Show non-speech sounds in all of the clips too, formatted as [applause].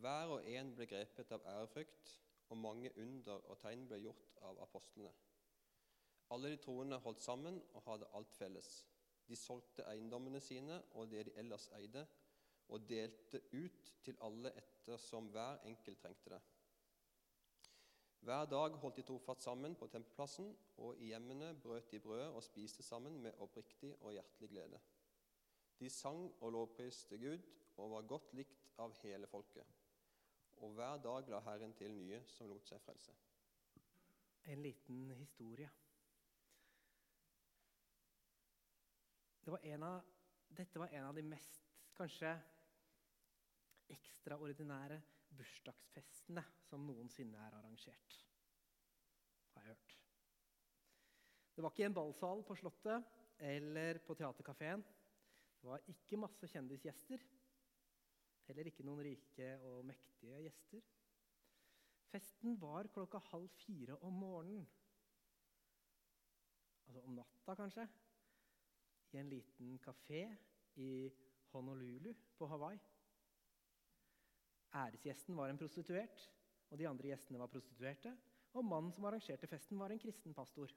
Hver og en ble grepet av ærefrykt, og mange under og tegn ble gjort av apostlene. Alle de troende holdt sammen og hadde alt felles. De solgte eiendommene sine og det de ellers eide, og delte ut til alle ettersom hver enkelt trengte det. Hver dag holdt de trofast sammen på tempelplassen, og i hjemmene brøt de brødet og spiste sammen med oppriktig og hjertelig glede. De sang og lovpriste Gud og var godt likt av hele folket. Og hver dag la Herren til nye som lot seg frelse. En liten historie. Det var av, dette var en av de mest kanskje ekstraordinære bursdagsfestene som noensinne er arrangert. Har jeg hørt. Det var ikke en ballsal på Slottet eller på Theatercaféen. Det var ikke masse kjendisgjester. Heller ikke noen rike og mektige gjester. Festen var klokka halv fire om morgenen. Altså om natta, kanskje. I en liten kafé i Honolulu på Hawaii. Æresgjesten var en prostituert, og de andre gjestene var prostituerte. Og mannen som arrangerte festen, var en kristen pastor.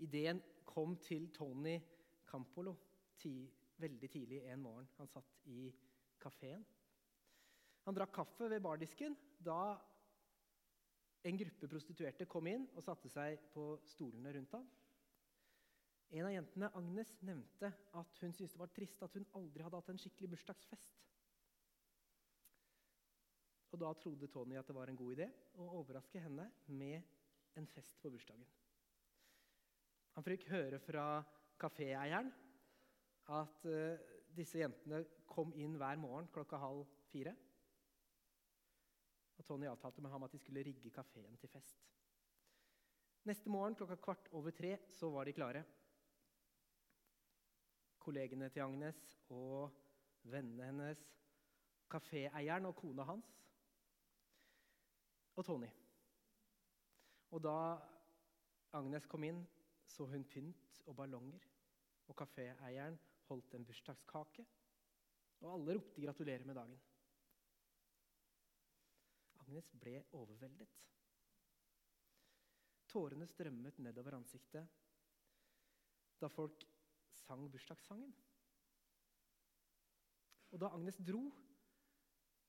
Ideen kom til Tony Campolo ti, veldig tidlig en morgen. Han satt i kafeen. Han drakk kaffe ved bardisken da en gruppe prostituerte kom inn og satte seg på stolene rundt ham. En av jentene, Agnes, nevnte at hun syntes det var trist at hun aldri hadde hatt en skikkelig bursdagsfest. Og da trodde Tony at det var en god idé å overraske henne med en fest på bursdagen. Han fikk høre fra kaféeieren at uh, disse jentene kom inn hver morgen klokka halv fire. Og Tony avtalte med ham at de skulle rigge kafeen til fest. Neste morgen klokka kvart over tre så var de klare. Kollegene til Agnes og vennene hennes, kaféeieren og kona hans og Tony. Og da Agnes kom inn, så hun pynt og ballonger. Og kaféeieren holdt en bursdagskake. Og alle ropte 'gratulerer med dagen'. Agnes ble overveldet. Tårene strømmet nedover ansiktet da folk sang bursdagssangen. Og da Agnes dro,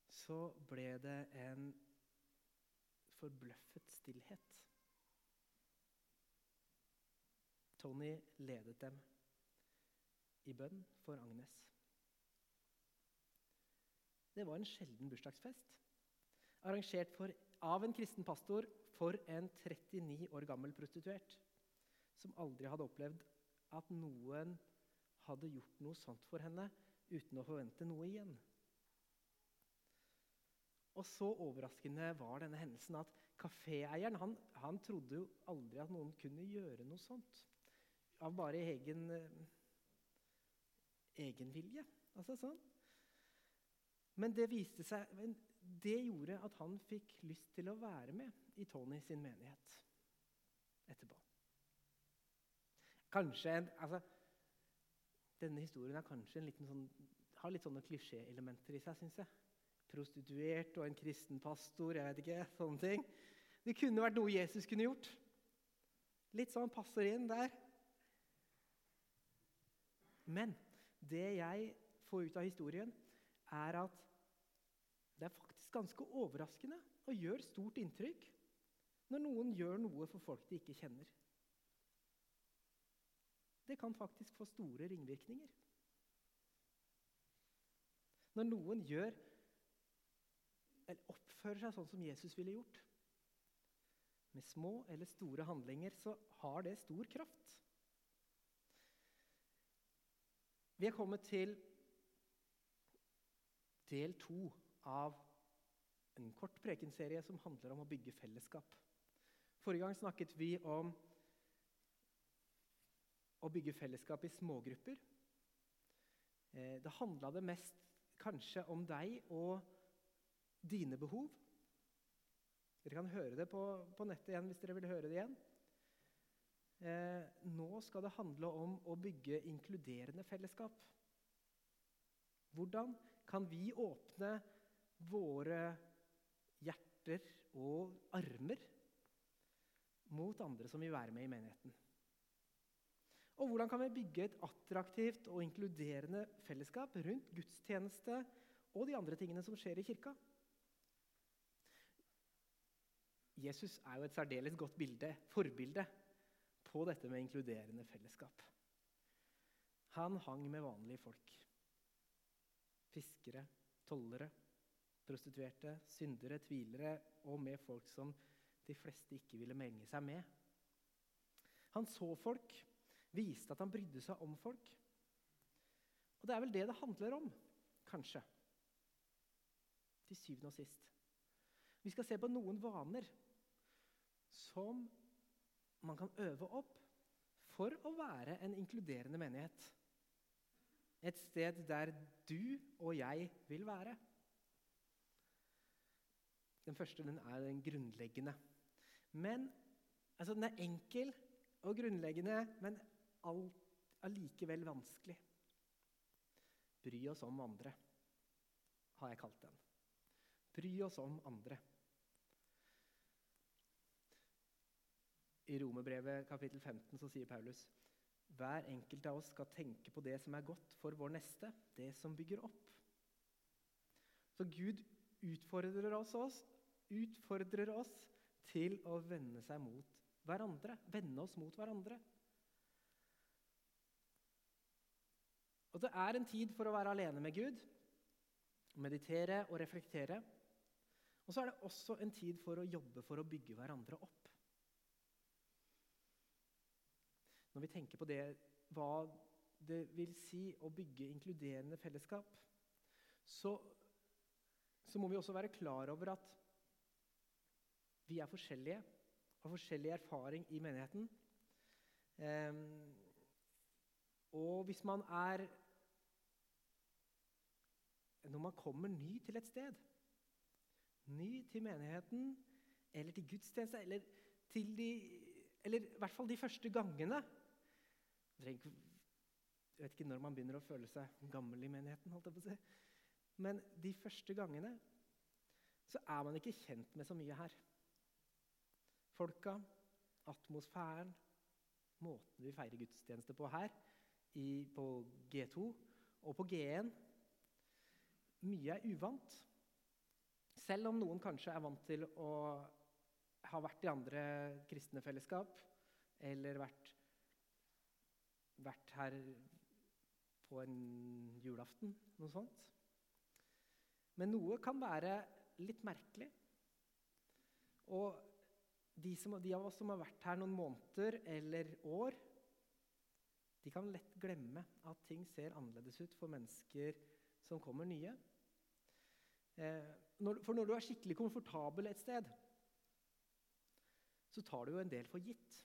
så ble det en forbløffet stillhet. Tony ledet dem i bønn for Agnes. Det var en sjelden bursdagsfest, arrangert for, av en kristen pastor for en 39 år gammel prostituert som aldri hadde opplevd at noen hadde gjort noe sånt for henne uten å forvente noe igjen. Og så overraskende var denne hendelsen at kaféeieren han, han, trodde jo aldri at noen kunne gjøre noe sånt. Av bare egen eh, egenvilje. Altså sånn. Men det viste seg, det gjorde at han fikk lyst til å være med i Tony sin menighet etterpå. Kanskje en, altså, Denne historien er kanskje en liten sånn, har litt sånne klisjéelementer i seg, syns jeg prostituert og en kristen pastor. jeg vet ikke, sånne ting. Det kunne vært noe Jesus kunne gjort. Litt sånn passer inn der. Men det jeg får ut av historien, er at det er faktisk ganske overraskende og gjør stort inntrykk når noen gjør noe for folk de ikke kjenner. Det kan faktisk få store ringvirkninger. Når noen gjør eller oppfører seg sånn som Jesus ville gjort, med små eller store handlinger, så har det stor kraft. Vi er kommet til del to av en kort prekenserie som handler om å bygge fellesskap. Forrige gang snakket vi om å bygge fellesskap i smågrupper. Eh, det handla det mest kanskje om deg og dine behov. Dere kan høre det på, på nettet igjen hvis dere vil høre det igjen. Eh, nå skal det handle om å bygge inkluderende fellesskap. Hvordan kan vi åpne våre hjerter og armer mot andre som vil være med i menigheten? Og hvordan kan vi bygge et attraktivt og inkluderende fellesskap rundt gudstjeneste og de andre tingene som skjer i kirka? Jesus er jo et særdeles godt bilde, forbilde på dette med inkluderende fellesskap. Han hang med vanlige folk. Fiskere, tollere, prostituerte, syndere, tvilere og med folk som de fleste ikke ville menge seg med. Han så folk viste at han brydde seg om folk. Og det er vel det det handler om, kanskje. Til syvende og sist. Vi skal se på noen vaner som man kan øve opp for å være en inkluderende menighet. Et sted der du og jeg vil være. Den første den er den grunnleggende. Men altså, Den er enkel og grunnleggende, men allikevel vanskelig. Bry oss om andre, har jeg kalt den. Bry oss om andre. I Romerbrevet kapittel 15 så sier Paulus hver enkelt av oss skal tenke på det som er godt for vår neste, det som bygger opp. Så Gud utfordrer oss, oss, utfordrer oss til å vende seg mot hverandre. Vende oss mot hverandre. Og det er en tid for å være alene med Gud, meditere og reflektere. Og så er det også en tid for å jobbe for å bygge hverandre opp. Når vi tenker på det, hva det vil si å bygge inkluderende fellesskap, så, så må vi også være klar over at vi er forskjellige, har forskjellig erfaring i menigheten. Eh, og hvis man er når man kommer ny til et sted. Ny til menigheten eller til gudstjeneste, eller, til de, eller i hvert fall de første gangene. Jeg vet ikke når man begynner å føle seg gammel i menigheten. holdt jeg på å si. Men de første gangene så er man ikke kjent med så mye her. Folka, atmosfæren, måten vi feirer gudstjeneste på her, i, på G2 og på G1 mye er uvant. Selv om noen kanskje er vant til å ha vært i andre kristne fellesskap eller vært, vært her på en julaften, noe sånt. Men noe kan være litt merkelig. Og de, som, de, av oss som har vært her noen måneder eller år, de kan lett glemme at ting ser annerledes ut for mennesker som kommer nye. Eh, for når du er skikkelig komfortabel et sted, så tar du jo en del for gitt.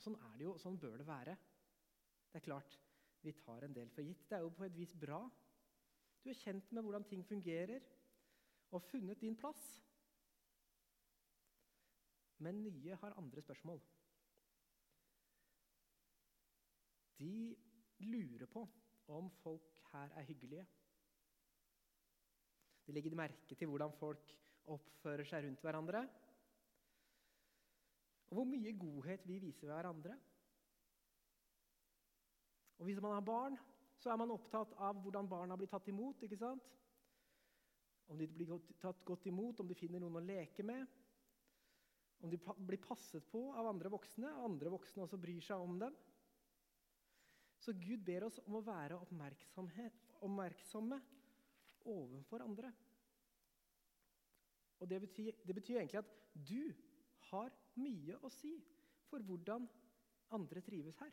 Sånn er det jo, sånn bør det være. Det er klart, vi tar en del for gitt. Det er jo på et vis bra. Du er kjent med hvordan ting fungerer, og funnet din plass. Men nye har andre spørsmål. De lurer på om folk her er hyggelige. De legger merke til hvordan folk oppfører seg rundt hverandre. Og hvor mye godhet vi viser hverandre. Og Hvis man har barn, så er man opptatt av hvordan barna blir tatt imot. ikke sant? Om de blir tatt godt imot, om de finner noen å leke med. Om de blir passet på av andre voksne, og andre voksne også bryr seg om dem. Så Gud ber oss om å være oppmerksomme overfor andre. Og det betyr, det betyr, egentlig at du har mye å si for hvordan andre trives her.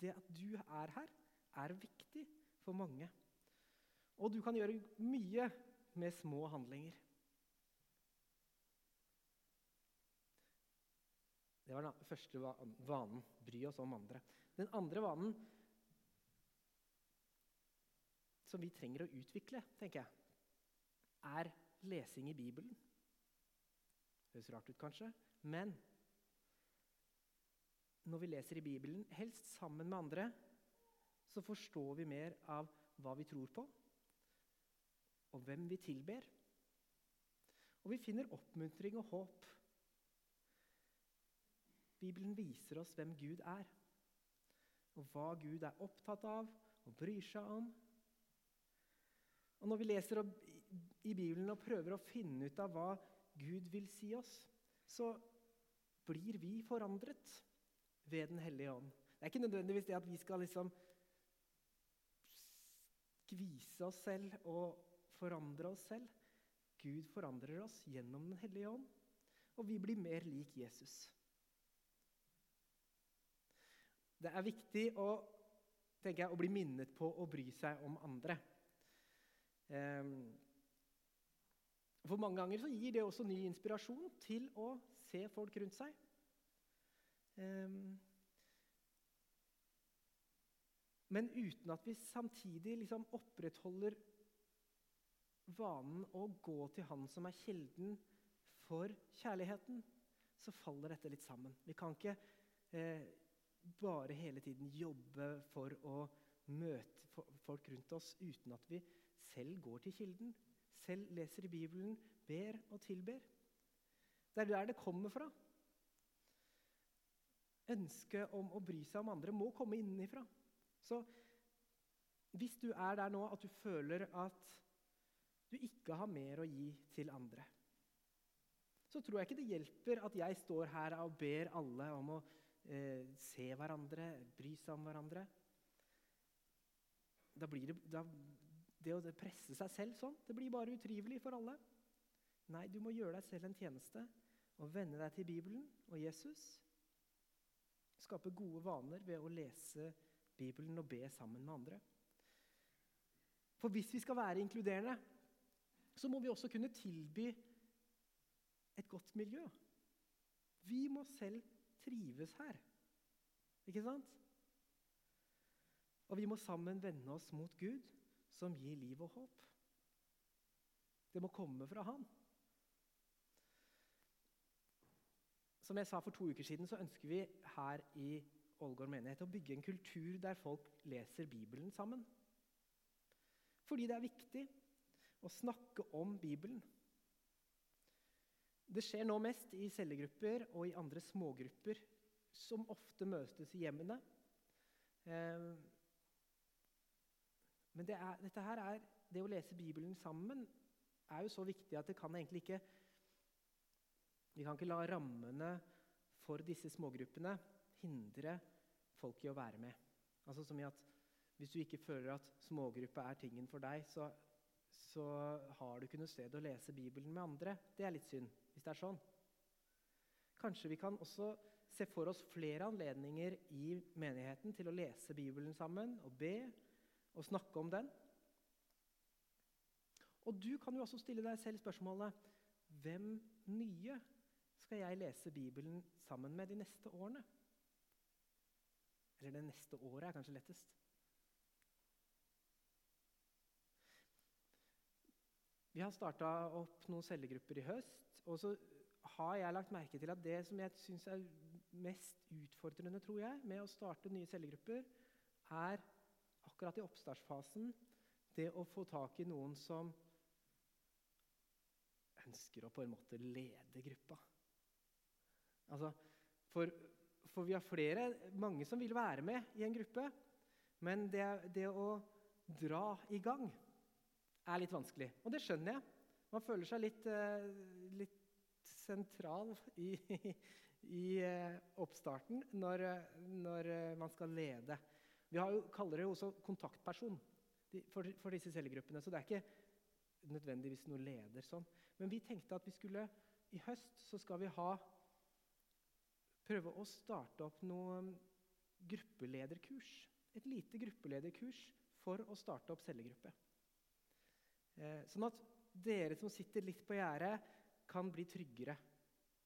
Det at du er her, er viktig for mange. Og du kan gjøre mye med små handlinger. Det var den første vanen. Bry oss om andre. Den andre vanen som vi trenger å utvikle, tenker jeg, er lesing i Bibelen. Høres rart ut, kanskje, men når vi leser i Bibelen, helst sammen med andre, så forstår vi mer av hva vi tror på, og hvem vi tilber. Og vi finner oppmuntring og håp. Bibelen viser oss hvem Gud er, og hva Gud er opptatt av og bryr seg om. Og Når vi leser i Bibelen og prøver å finne ut av hva Gud vil si oss, så blir vi forandret ved Den hellige ånd. Det er ikke nødvendigvis det at vi skal liksom skvise oss selv og forandre oss selv. Gud forandrer oss gjennom Den hellige ånd, og vi blir mer lik Jesus. Det er viktig å, jeg, å bli minnet på å bry seg om andre. Ehm, for mange ganger gir det også ny inspirasjon til å se folk rundt seg. Ehm, men uten at vi samtidig liksom opprettholder vanen å gå til Han som er kilden for kjærligheten, så faller dette litt sammen. Vi kan ikke eh, bare hele tiden jobbe for å møte folk rundt oss uten at vi selv går til kilden, selv leser i Bibelen, ber og tilber. Det er der det kommer fra. Ønsket om å bry seg om andre må komme innenfra. Så hvis du er der nå at du føler at du ikke har mer å gi til andre, så tror jeg ikke det hjelper at jeg står her og ber alle om å eh, se hverandre, bry seg om hverandre. Da blir det, da, det å presse seg selv sånn, det blir bare utrivelig for alle. Nei, du må gjøre deg selv en tjeneste og venne deg til Bibelen og Jesus. Skape gode vaner ved å lese Bibelen og be sammen med andre. For hvis vi skal være inkluderende, så må vi også kunne tilby et godt miljø. Vi må selv trives her. Ikke sant? Og vi må sammen vende oss mot Gud, som gir liv og håp. Det må komme fra Han. Som jeg sa for to uker siden, så ønsker vi her i Ålgård menighet å bygge en kultur der folk leser Bibelen sammen. Fordi det er viktig å snakke om Bibelen. Det skjer nå mest i cellegrupper og i andre smågrupper, som ofte møtes i hjemmene. Eh, men det, er, her er, det å lese Bibelen sammen er jo så viktig at det kan egentlig ikke Vi kan ikke la rammene for disse smågruppene hindre folk i å være med. Altså som i at Hvis du ikke føler at smågruppe er tingen for deg, så, så har du ikke noe sted å lese Bibelen med andre. Det er litt synd, hvis det er sånn. Kanskje vi kan også se for oss flere anledninger i menigheten til å lese Bibelen sammen og be og snakke om den. Og du kan jo også stille deg selv spørsmålet hvem nye skal jeg lese Bibelen sammen med de neste årene? Eller det neste året er kanskje lettest. Vi har starta opp noen cellegrupper i høst. Og så har jeg lagt merke til at det som jeg syns er mest utfordrende tror jeg, med å starte nye cellegrupper, er akkurat i oppstartsfasen det å få tak i noen som ønsker å på en måte lede gruppa. Altså, for for vi har flere, mange som vil være med i en gruppe. Men det, det å dra i gang er litt vanskelig. Og det skjønner jeg. Man føler seg litt, eh, litt sentral i, i eh, oppstarten når, når, man skal lede. Vi jo, kaller det jo også kontaktperson for, for, disse cellegruppene. Så det er ikke nødvendigvis noe leder sånn. Men vi tenkte at vi skulle i høst så skal vi ha prøve å starte opp noe gruppelederkurs. Et lite gruppelederkurs for å starte opp cellegruppe. Eh, sånn at dere som sitter litt på gjerdet, kan bli tryggere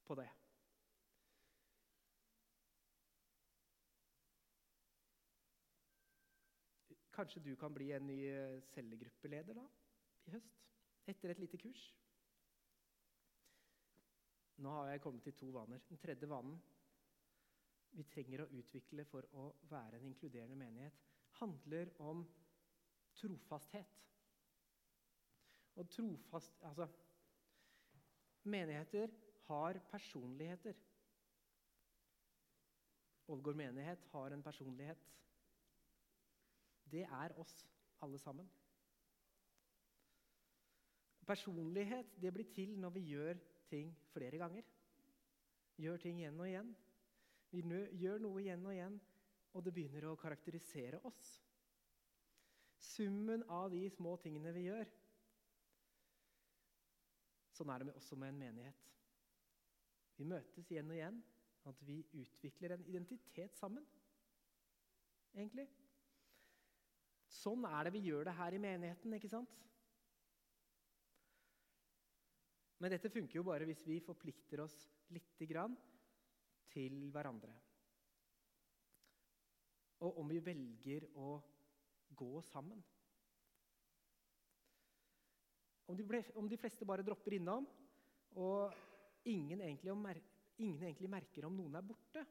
på det. Kanskje du kan bli en ny cellegruppeleder da, i høst? Etter et lite kurs? Nå har jeg kommet til to vaner. Den tredje vanen vi trenger å utvikle for å være en inkluderende menighet, handler om trofasthet. og trofast Altså Menigheter har personligheter. Ålgård menighet har en personlighet. Det er oss alle sammen. Personlighet det blir til når vi gjør ting flere ganger. Gjør ting igjen og igjen. Vi gjør noe igjen og igjen, og det begynner å karakterisere oss. Summen av de små tingene vi gjør. Sånn er det også med en menighet. Vi møtes igjen og igjen, at vi utvikler en identitet sammen. Egentlig. Sånn er det vi gjør det her i menigheten, ikke sant? Men dette funker jo bare hvis vi forplikter oss lite grann til hverandre. Og om vi velger å gå sammen. Om de, om de fleste bare dropper innom, og ingen egentlig, ingen egentlig merker om noen er borte,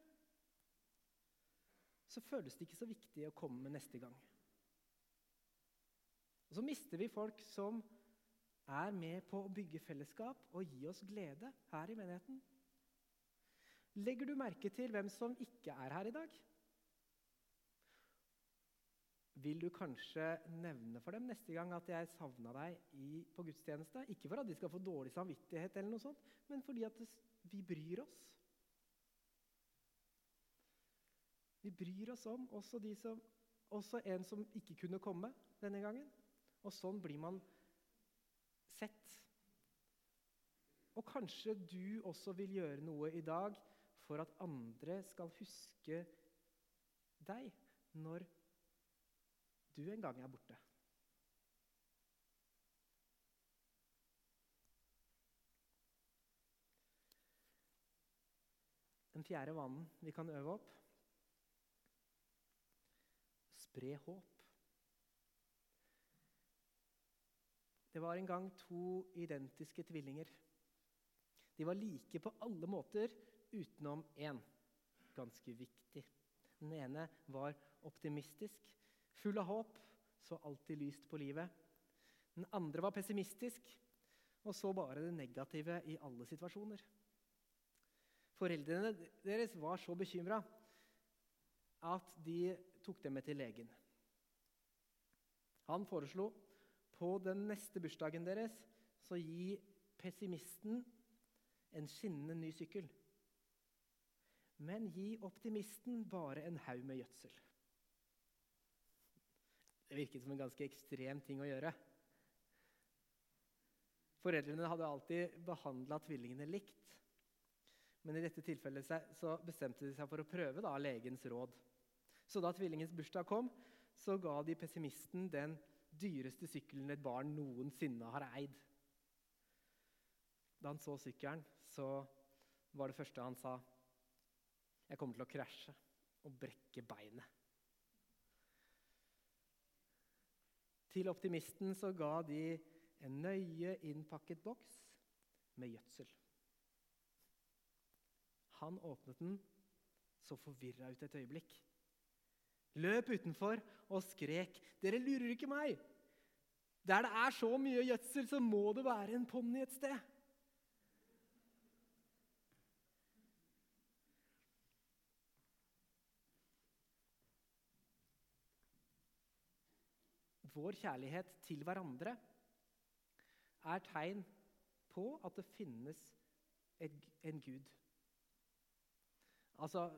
så føles det ikke så viktig å komme neste gang. Og så mister vi folk som er med på å bygge fellesskap og gi oss glede her i menigheten. Legger du merke til hvem som ikke er her i dag? Vil du kanskje nevne for dem neste gang at jeg savna deg i, på gudstjeneste? Ikke for at de skal få dårlig samvittighet, eller noe sånt, men fordi at vi bryr oss. Vi bryr oss om også, som, også en som ikke kunne komme denne gangen. Og sånn blir man sett. Og kanskje du også vil gjøre noe i dag for at andre skal huske deg når du en gang er borte. Den fjerde vanen vi kan øve opp spre håp. Det var en gang to identiske tvillinger. De var like på alle måter utenom én. Ganske viktig. Den ene var optimistisk, full av håp, så alltid lyst på livet. Den andre var pessimistisk og så bare det negative i alle situasjoner. Foreldrene deres var så bekymra at de tok dem med til legen. Han foreslo på den neste bursdagen deres så gi pessimisten en skinnende ny sykkel. Men gi optimisten bare en haug med gjødsel. Det virket som en ganske ekstrem ting å gjøre. Foreldrene hadde alltid behandla tvillingene likt. Men i dette tilfellet bestemte de seg for å prøve da, legens råd. Så da tvillingens bursdag kom, så ga de pessimisten den dyreste sykkelen et barn noensinne har eid. Da han så sykkelen, så var det første han sa Jeg kommer til å krasje og brekke beinet. Til optimisten så ga de en nøye innpakket boks med gjødsel. Han åpnet den, så forvirra ut et øyeblikk løp utenfor og skrek, 'Dere lurer ikke meg!' Der det er så mye gjødsel, så må det være en ponni et sted. Vår kjærlighet til hverandre er tegn på at det finnes en Gud. Altså,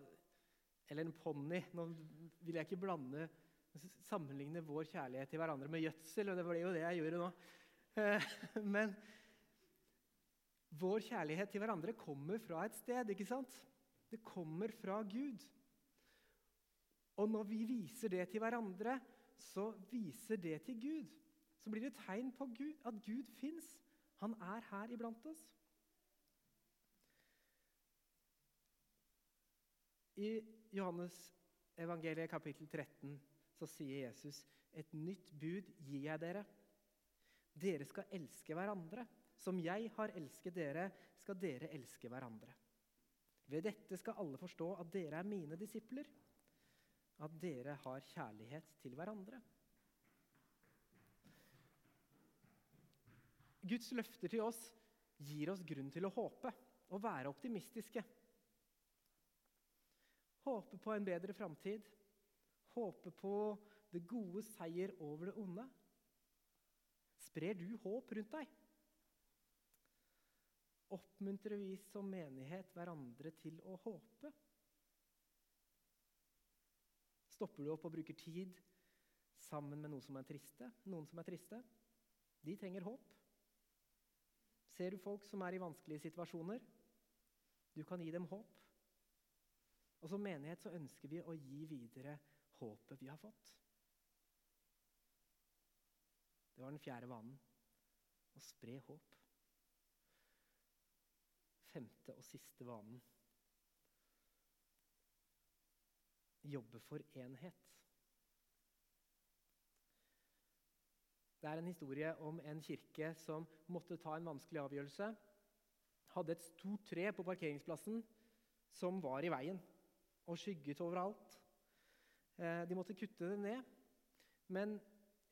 eller en ponni. Nå vil jeg ikke blande, sammenligne vår kjærlighet til hverandre med gjødsel, og det ble jo det jeg gjorde nå. Eh, [laughs] men vår kjærlighet til hverandre kommer fra et sted, ikke sant? Det kommer fra Gud. Og når vi viser det til hverandre, så viser det til Gud. Så blir det tegn på Gud, at Gud fins. Han er her iblant oss. I Johannes evangeliet kapittel 13 så sier Jesus et nytt bud gir jeg dere. Dere skal elske hverandre. Som jeg har elsket dere, skal dere elske hverandre. Ved dette skal alle forstå at dere er mine disipler, at dere har kjærlighet til hverandre. Guds løfter til oss gir oss grunn til å håpe og være optimistiske. Håpe på en bedre framtid. Håpe på det gode seier over det onde. Sprer du håp rundt deg? Oppmuntrer vi som menighet hverandre til å håpe? Stopper du opp og bruker tid sammen med noen som er triste? Noen som er triste? De trenger håp. Ser du folk som er i vanskelige situasjoner? Du kan gi dem håp. Og som menighet så ønsker vi å gi videre håpet vi har fått. Det var den fjerde vanen å spre håp. Femte og siste vanen jobbe for enhet. Det er en historie om en kirke som måtte ta en vanskelig avgjørelse. Hadde et stort tre på parkeringsplassen som var i veien og skygget overalt. Eh, de måtte kutte det ned. Men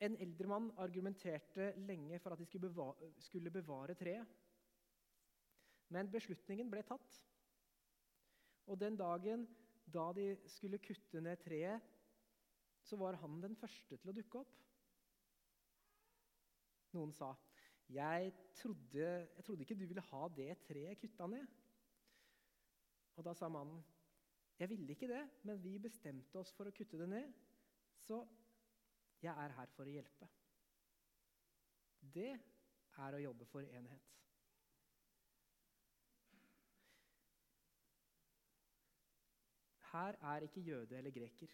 en eldre mann argumenterte lenge for at de skulle bevare, skulle bevare treet. Men beslutningen ble tatt. Og den dagen da de skulle kutte ned treet, så var han den første til å dukke opp. Noen sa, 'Jeg trodde, jeg trodde ikke du ville ha det treet kutta ned.' Og da sa mannen, 'Jeg ville ikke det, men vi bestemte oss for å kutte det ned.' 'Så jeg er her for å hjelpe.' Det er å jobbe for enhet. Her er ikke jøde eller greker.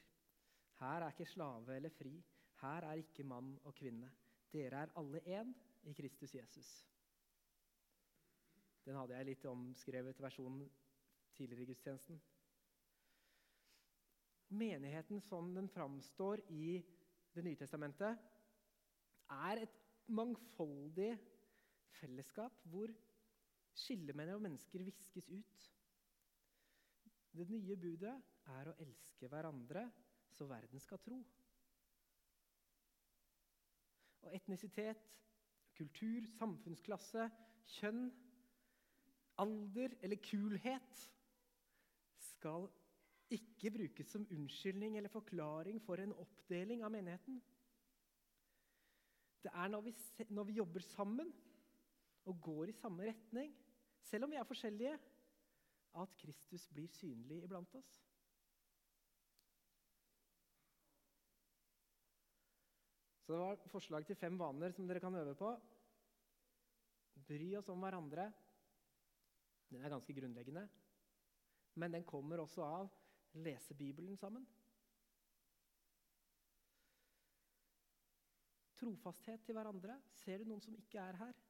Her er ikke slave eller fri. Her er ikke mann og kvinne. Dere er alle én i Kristus Jesus. Den hadde jeg litt omskrevet versjonen tidligere i gudstjenesten. Menigheten som den framstår i Det nye testamentet, er et mangfoldig fellesskap hvor skillemenn og mennesker viskes ut. Det nye budet er å elske hverandre så verden skal tro. Og etnisitet, kultur, samfunnsklasse, kjønn, alder eller kulhet skal ikke brukes som unnskyldning eller forklaring for en oppdeling av menigheten. Det er når vi, når vi jobber sammen og går i samme retning, selv om vi er forskjellige, at Kristus blir synlig iblant oss. Så det var forslag til fem vaner som dere kan øve på. Bry oss om hverandre. Den er ganske grunnleggende. Men den kommer også av lese Bibelen sammen. Trofasthet til hverandre. Ser du noen som ikke er her?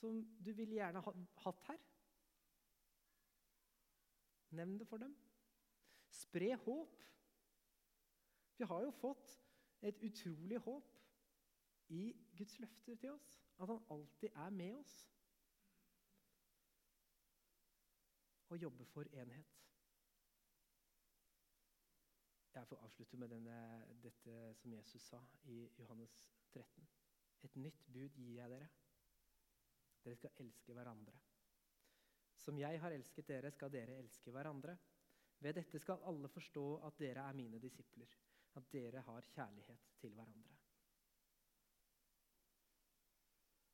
Som du ville gjerne ha hatt her? Nevn det for dem. Spre håp. Vi har jo fått et utrolig håp i Guds løfter til oss. At han alltid er med oss. Og jobbe for enhet. Jeg får avslutte med denne, dette som Jesus sa i Johannes 13. Et nytt bud gir jeg dere. Dere skal elske hverandre. Som jeg har elsket dere, skal dere elske hverandre. Ved dette skal alle forstå at dere er mine disipler, at dere har kjærlighet til hverandre.